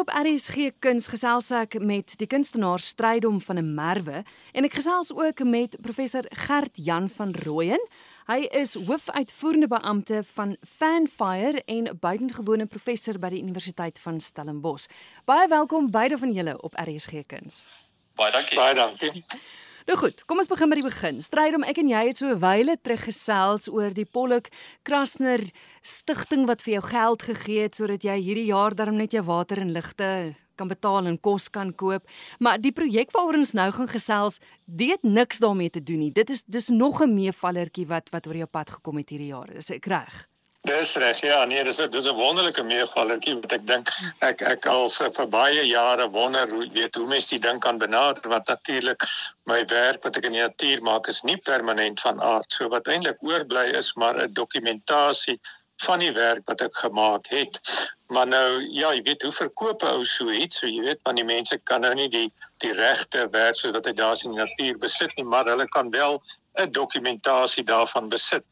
Vanoggend op RSG Kuns gesels ek met die kunstenaar Strydom van 'n Merwe en ek gesels ook met professor Gert Jan van Rooyen. Hy is hoofuitvoerende beampte van Fanfire en buitengewone professor by die Universiteit van Stellenbosch. Baie welkom beide van julle op RSG Kuns. Baie dankie. Baie dankie. Nou goed, kom ons begin by die begin. Strydom, ek en jy het so 'n wyle terug gesels oor die Pollock Krasner stigting wat vir jou geld gegee het sodat jy hierdie jaar darm net jou water en ligte kan betaal en kos kan koop. Maar die projek waaroor ons nou gaan gesels, dit niks daarmee te doen nie. Dit is dis nog 'n meevallertjie wat wat oor jou pad gekom het hierdie jaar. Is ek reg? Dis reg. Ja, nee, dis dis 'n wonderlike meevallertjie wat ek dink ek ek al vir, vir baie jare wonder hoe weet hoe mense die ding kan benader wat natuurlik my werk wat ek in die natuur maak is nie permanent van aard. So wat eintlik oorbly is maar 'n dokumentasie van die werk wat ek gemaak het. Maar nou ja, jy weet hoe verkoop 'n ou so iets? So jy weet want die mense kan nou nie die die regte werk so wat hy daar in die natuur besit nie, maar hulle kan wel 'n dokumentasie daarvan besit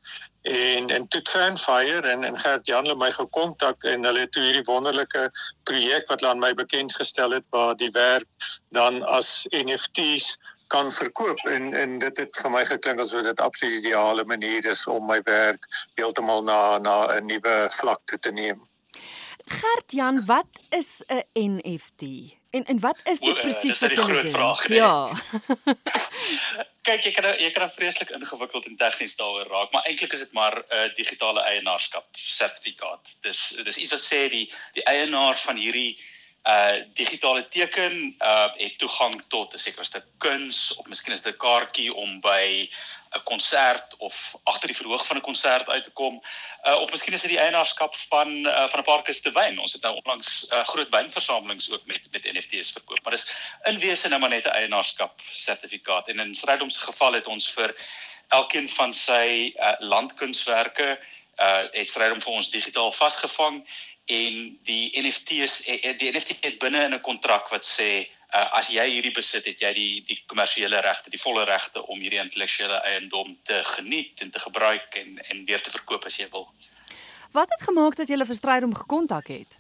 en en toe Fanfire en en Gert Jan het my gekontak en hulle het toe hierdie wonderlike projek wat hulle aan my bekend gestel het waar die werk dan as NFT's kan verkoop en en dit het vir my geklink asof dit absoluut ideale manier is om my werk heeltemal na na 'n nuwe vlak toe te neem. Gert Jan, wat is 'n NFT? En en wat is dit eh, presies wat jy doen? vraag, nee. Ja. Kyk, jy kan nou- jy kan vreeslik ingewikkeld en tegnies daaroor raak, maar eintlik is dit maar 'n uh, digitale eienaarskap sertifikaat. Dis dis iets wat sê die die eienaar van hierdie uh digitale teken uh het toegang tot 'n sekere stuk kuns of miskien is dit 'n kaartjie om by 'n konsert of agter die verhoog van 'n konsert uit te kom. Uh of miskien is dit die eienaarskap van uh, van 'n paar kiste wyn. Ons het nou onlangs uh, groot wynversamelings ook met met NFT's verkoop, maar dis in wese nou maar net 'n eienaarskap sertifikaat. En in Strydom se geval het ons vir elkeen van sy uh, landkunswerke uh het Strydom vir ons digitaal vasgevang en die NFT's eh, die NFT het binne in 'n kontrak wat sê uh, as jy hierdie besit het jy die die kommersiële regte, die volle regte om hierdie intellektuele eiendom te geniet en te gebruik en en weer te verkoop as jy wil. Wat het gemaak dat jy hulle vir Strydom gekontak het?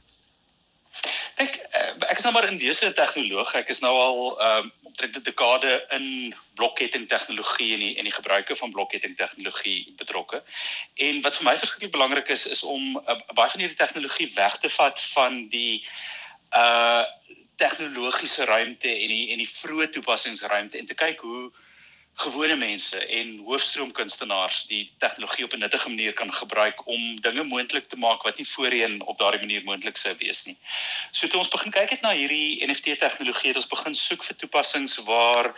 Ek uh, ek is nou maar in wese 'n tegnoloog. Ek is nou al um, omtrent 'n dekade in blokketting tegnologie en die en die gebruike van blokketting tegnologie betrokke. En wat vir my verskriklik belangrik is is om uh, baie van hierdie tegnologie weg te vat van die uh tegnologiese ruimte en die en die vroeë toepassingsruimte en te kyk hoe gewone mense en hoofstroomkunstenaars die tegnologie op 'n nuttige manier kan gebruik om dinge moontlik te maak wat nie voorheen op daardie manier moontlik sou wees nie. So toe ons begin kyk het na hierdie NFT tegnologie, het ons begin soek vir toepassings waar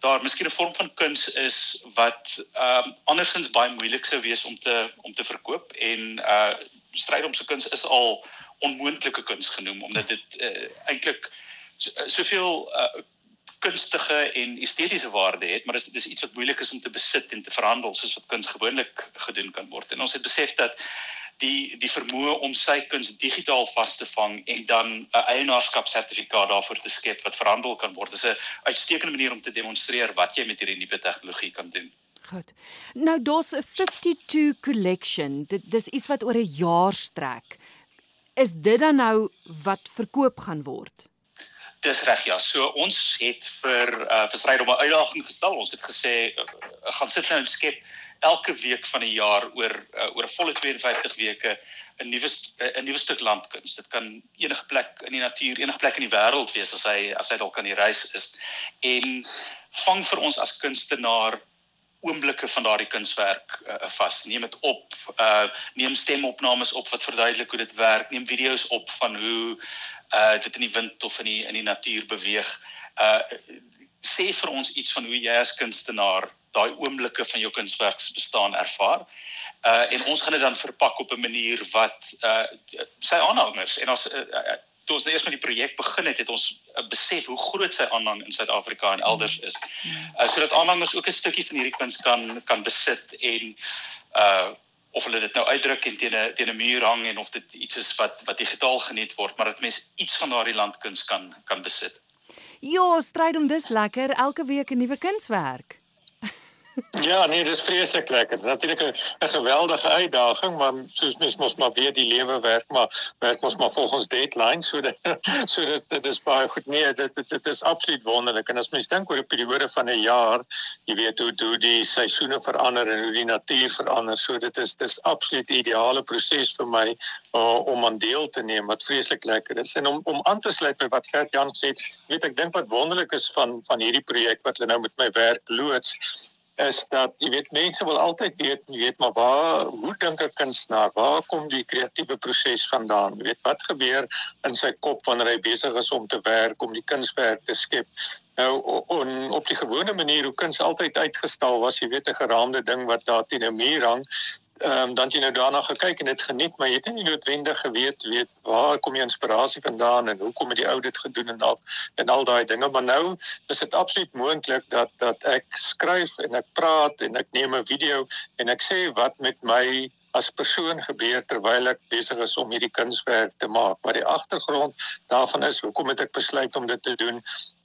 daar miskien 'n vorm van kuns is wat ehm um, andersins baie moeilik sou wees om te om te verkoop en uh stryd om se kuns is al onmoontlike kuns genoem omdat dit uh, eintlik so, soveel uh, kunstige en estetiese waarde het, maar dis dis iets wat moeilik is om te besit en te verhandel soos wat kuns gewoonlik gedoen kan word. En ons het besef dat die die vermoë om sy kuns digitaal vas te vang en dan 'n eienaarskapsertifikaat daarvoor te skep wat verhandel kan word, is 'n uitstekende manier om te demonstreer wat jy met hierdie nuwe tegnologie kan doen. Goed. Nou daar's 'n 52 collection. Dit dis iets wat oor 'n jaar strek. Is dit dan nou wat verkoop gaan word? Dis reg ja. So ons het vir uh vir stryd om 'n uitdaging gestel. Ons het gesê uh, gaan sit nou en skep elke week van die jaar oor uh, oor 'n volle 52 weke 'n nuwe 'n nuwe stuk landkuns. Dit kan enige plek in die natuur, enige plek in die wêreld wees as hy as hy dalk aan die reis is. En vang vir ons as kunstenaar oomblikke van daardie kunswerk uh, vas. Neem dit op. Uh neem stemopnames op wat verduidelik hoe dit werk. Neem video's op van hoe uh dit in die wind of in die in die natuur beweeg. Uh sê vir ons iets van hoe jy as kunstenaar daai oomblikke van jou kunswerk se bestaan ervaar. Uh en ons gaan dit dan verpak op 'n manier wat uh sy aanhangers en ons uh, toe ons nou eers met die projek begin het, het ons uh, besef hoe groot sy aanhang in Suid-Afrika en elders is. Uh sodat aanhangers ook 'n stukkie van hierdie kuns kan kan besit en uh of hulle dit nou uitdruk en teen 'n teen 'n muur hang en of dit iets is wat wat digitaal geniet word, maar dat mens iets van daardie landkuns kan kan besit. Ja, stryd om dis lekker. Elke week 'n nuwe kunswerk. Ja, nee, dis vreeslik lekker. Dit is natuurlik 'n geweldige uitdaging, maar soos mens mos maar weer die lewe werk, maar werk mos maar volgens deadlines, so dit so dit dit is baie goed. Nee, dit dit, dit is absoluut wonderlik. En as mens dink oor 'n periode van 'n jaar, jy weet hoe hoe die seisoene verander en hoe die natuur verander, so dit is dis absoluut ideale proses vir my uh, om aan deel te neem wat vreeslik lekker is. En om om aan te sluit by wat Gert Jan sê, weet ek dink wat wonderlik is van van hierdie projek wat hulle nou met my werk loods is dat jy weet mense wil altyd weet jy weet maar waar hoe dink 'n kunstenaar waar kom die kreatiewe proses vandaan? Jy weet wat gebeur in sy kop wanneer hy besig is om te werk om die kunswerk te skep? Nou on, op die gewone manier hoe kuns altyd uitgestal was jy weet 'n geraamde ding wat daar teen 'n muur hang ehm um, dan jy nou daarna gekyk en dit geniet, maar jy het nie noodwendig geweet weet waar kom die inspirasie vandaan en hoekom het die ou dit gedoen en al en al daai dinge, maar nou is dit absoluut moontlik dat dat ek skryf en ek praat en ek neem 'n video en ek sê wat met my as persoon gebeur terwyl ek besig is om hierdie kunswerk te maak. Maar die agtergrond daarvan is hoekom het ek besluit om dit te doen?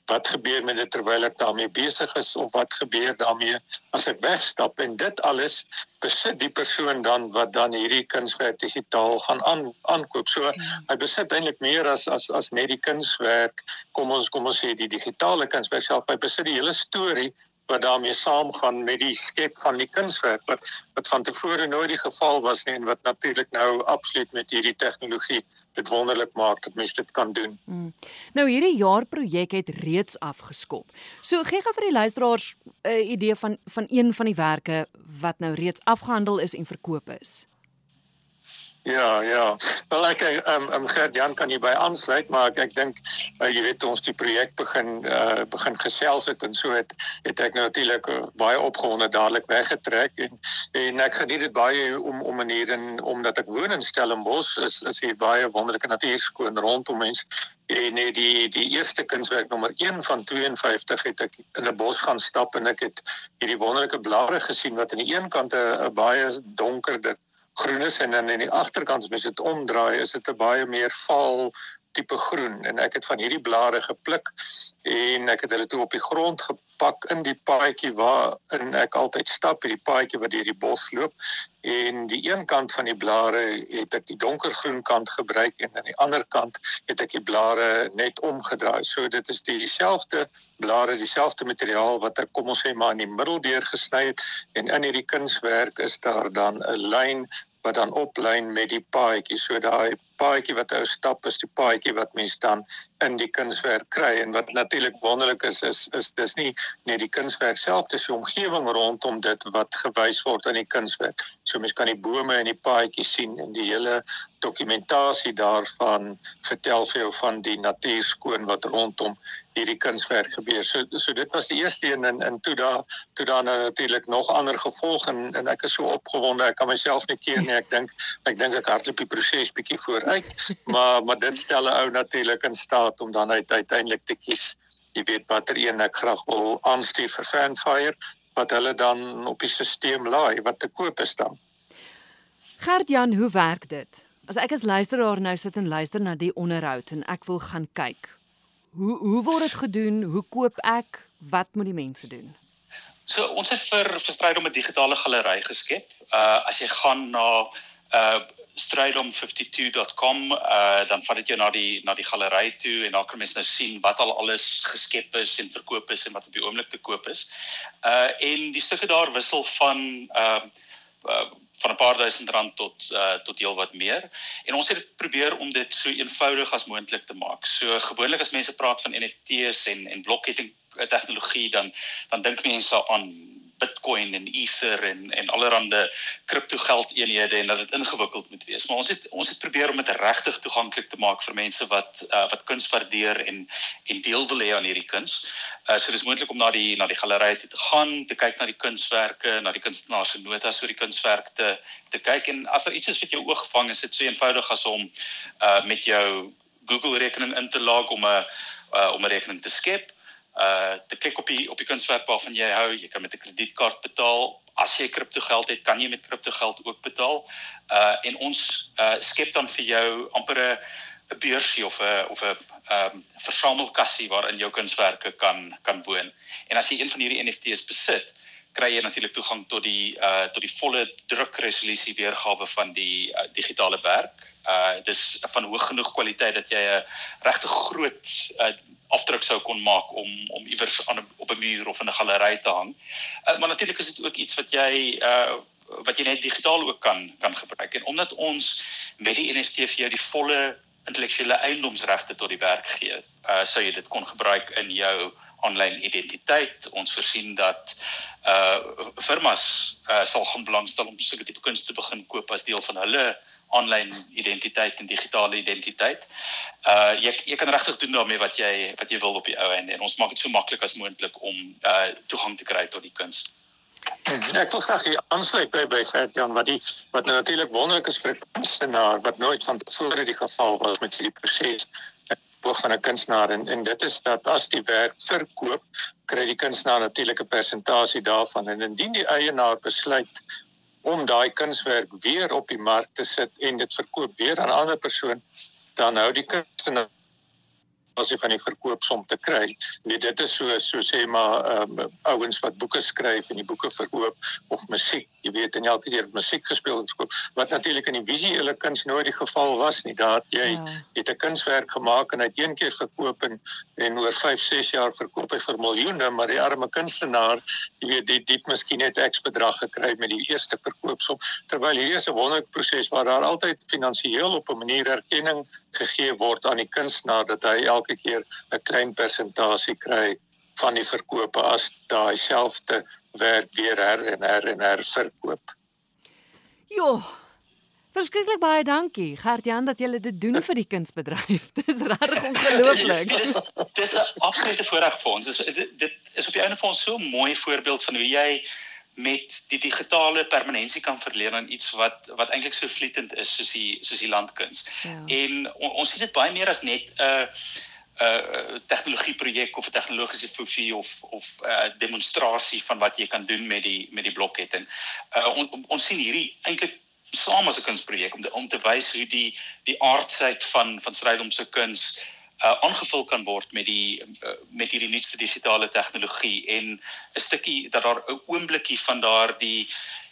Wat gebeur met dit terwyl ek daarmee besig is of wat gebeur daarmee as ek wegstap en dit alles besit die persoon dan wat dan hierdie kunswerk digitaal gaan aan aankoop. So ja. hy besit eintlik meer as as as net die kunswerk. Kom ons kom ons sê die digitale kunswerk self, hy besit die hele storie wat daarmee saamgaan met die skep van die kunswerk wat wat van tevore nooit die geval was nie en wat natuurlik nou absoluut met hierdie tegnologie dit wonderlik maak dat mense dit kan doen. Hmm. Nou hierdie jaar projek het reeds afgeskop. So gee gou vir die luisteraars 'n uh, idee van van een van die werke wat nou reeds afgehandel is en verkoop is. Ja, ja. Wel ek ehm um, um, Gert Jan kan hierby aansluit, maar ek ek dink uh, jy weet ons die projek begin uh, begin gesels het en so het het ek natuurlik uh, baie opgewonde dadelik weggetrek en en ek geniet dit baie om om hier in omdat ek woon in Stellenbosch is is hier baie wonderlike natuur skoon rondom mens en net die die eerste kunswerk nommer 1 van 52 het ek in 'n bos gaan stap en ek het hierdie wonderlike blare gesien wat aan die een kant 'n baie donker dit groen is en dan aan die agterkant as mens dit omdraai is dit 'n baie meer vaal tipe groen. En ek het van hierdie blare gepluk en ek het hulle toe op die grond gepak in die paadjie waar in ek altyd stap hierdie paadjie wat deur die bos loop. En die een kant van die blare het ek die donkergroen kant gebruik en aan die ander kant het ek die blare net omgedraai. So dit is dieselfde blare dieselfde materiaal wat ek kom ons sê maar in die middel deur gesny het. En in hierdie kunswerk is daar dan 'n lyn wat dan oplyn met die paadjie. So daai paadjie wat ou stap is die paadjie wat mens dan in die kunswerk kry en wat natuurlik wonderlik is is is dis nie net die kunswerk self dis die omgewing rondom dit wat gewys word in die kunswerk. So mens kan die bome en die paadjie sien en die hele dokumentasie daarvan vertel vir jou van die natuur skoon wat rondom hierdie kunswerk gebeur. So so dit was die eerste een en en toe daar toe daar nou natuurlik nog ander gevolg en en ek is so opgewonde ek kan myself nie keer nie. Ek dink ek dink ek hardloop die proses bietjie vooruit, maar maar dit stel 'n ou natuurlik in staat om dan uit, uiteindelik te kies. Jy weet watter een ek graag wil aanstuur vir Fanfire wat hulle dan op die stelsel laai wat te koop is dan. Gert Jan, hoe werk dit? As ek as luisteraar nou sit en luister na die onderhoud en ek wil gaan kyk, Hoe hoe word dit gedoen? Hoe koop ek? Wat moet die mense doen? So ons het vir verstryd om 'n digitale galery geskep. Uh as jy gaan na uh strydom52.com uh dan vat dit jou na die na die galery toe en daar kan mens nou sien wat al alles geskep is en verkoop is en wat op die oomblik te koop is. Uh en die stukke daar wissel van uh, uh van 'n paar duisend rand tot uh tot heel wat meer. En ons het probeer om dit so eenvoudig as moontlik te maak. So gewoonlik as mense praat van NFT's en en blokketting tegnologie dan dan dink mense aan Bitcoin en Ether en en allerlei kriptogeld eenhede en dat dit ingewikkeld moet wees. Maar ons het ons het probeer om dit regtig toeganklik te maak vir mense wat uh, wat kuns waardeer en en deel wil hê aan hierdie kuns. Uh, so dis moontlik om na die na die galery te gaan, te kyk na die kunswerke, na die kunstenaars se notas oor die kunswerk te te kyk en as daar iets is wat jou oog vang, is dit so eenvoudig as om uh met jou Google rekening in te log om 'n uh, om 'n rekening te skep uh te klik op die op die kunswerk waarvan jy hou. Jy kan met 'n kredietkaart betaal. As jy kriptogeld het, kan jy met kriptogeld ook betaal. Uh en ons uh skep dan vir jou amper 'n 'n beursie of 'n of 'n ehm um, versamelkassie waarin jou kunswerke kan kan woon. En as jy een van hierdie NFT's besit, kry jy natuurlik toegang tot die uh tot die volle drukresolusie weergawe van die uh, digitale werk. Uh dis van hoog genoeg kwaliteit dat jy 'n regte groot uh, afdruk sou kon maak om om iewers aan op 'n muur of in 'n galery te hang. Uh, maar natuurlik is dit ook iets wat jy uh wat jy net digitaal ook kan kan gebruik. En omdat ons met die NFT vir jou die volle intellektuele eiendomsregte tot die werk gee, uh sou jy dit kon gebruik in jou aanlyn identiteit. Ons voorsien dat uh firmas uh sal gaan belangstel om sulke tipe kuns te begin koop as deel van hulle aanlyn identiteit en digitale identiteit. Uh jy jy kan regtig doen daarmee wat jy wat jy wil op die ou en en ons maak dit so maklik as moontlik om uh toegang te kry tot die kuns. Ja, ek wil graag hier aansluit by by Gert-Jan wat die wat nou natuurlik wonderlik is vir 'n kunstenaar wat nooit van tevore die geval was met hierdie proses boog van 'n kunstenaar. En en dit is dat as die werk verkoop, kry die kunstenaar natuurlik 'n persentasie daarvan. En indien die eienaar besluit om daai kunswerk weer op die mark te sit en dit verkoop weer aan 'n ander persoon, dan hou die kunstenaar as jy van die verkoopsom te kry. Nee, dit is so so sê maar ehm um, ouens wat boeke skryf en die boeke verkoop of musiek, jy weet en elke keer musiek gespeel het wat natuurlik in die visuele kuns nooit die geval was nie. Daar jy ja. het 'n kunswerk gemaak en uit een keer verkoop en en oor 5, 6 jaar verkoop hy vir miljoene, maar die arme kunstenaar, jy weet, dit dit miskien net X bedrag gekry met die eerste verkoopsom terwyl hier is 'n wonderlike proses waar daar altyd finansiëel op 'n manier erkenning gegee word aan die kunstenaar dat hy elke keer 'n klein persentasie kry van die verkope as daai selfde werk weer her en her en her verkoop. Jo. Verskriklik baie dankie Gert Jan dat jy dit doen vir die kunsbedryf. Dis regtig ongelooflik. Dis dis 'n absolute voorreg vir ons. Dis dit, dit is op die einde van so 'n mooi voorbeeld van hoe jy met die digitale permanensie kan verleen aan iets wat wat eintlik so vlietend is soos die soos die landkuns. Ja. En on, ons sien dit baie meer as net 'n uh, 'n uh, tegnologie projek of 'n tegnologiese fofie of of 'n uh, demonstrasie van wat jy kan doen met die met die blokketting. Uh, on, ons sien hierdie eintlik saam as 'n kunsprojek om te, om te wys hoe die die aardheid van van strydom se kuns uh, aangevul kan word met die uh, met hierdie nuutste digitale tegnologie en 'n stukkie dat daar 'n oomblikkie van daardie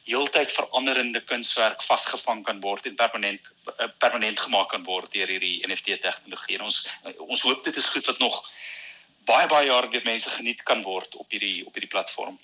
heeltyd veranderende kunswerk vasgevang kan word en permanent uh, permanent gemaak kan word deur hierdie NFT tegnologie. En ons uh, ons hoop dit is goed wat nog baie baie jare deur mense geniet kan word op hierdie op hierdie platform.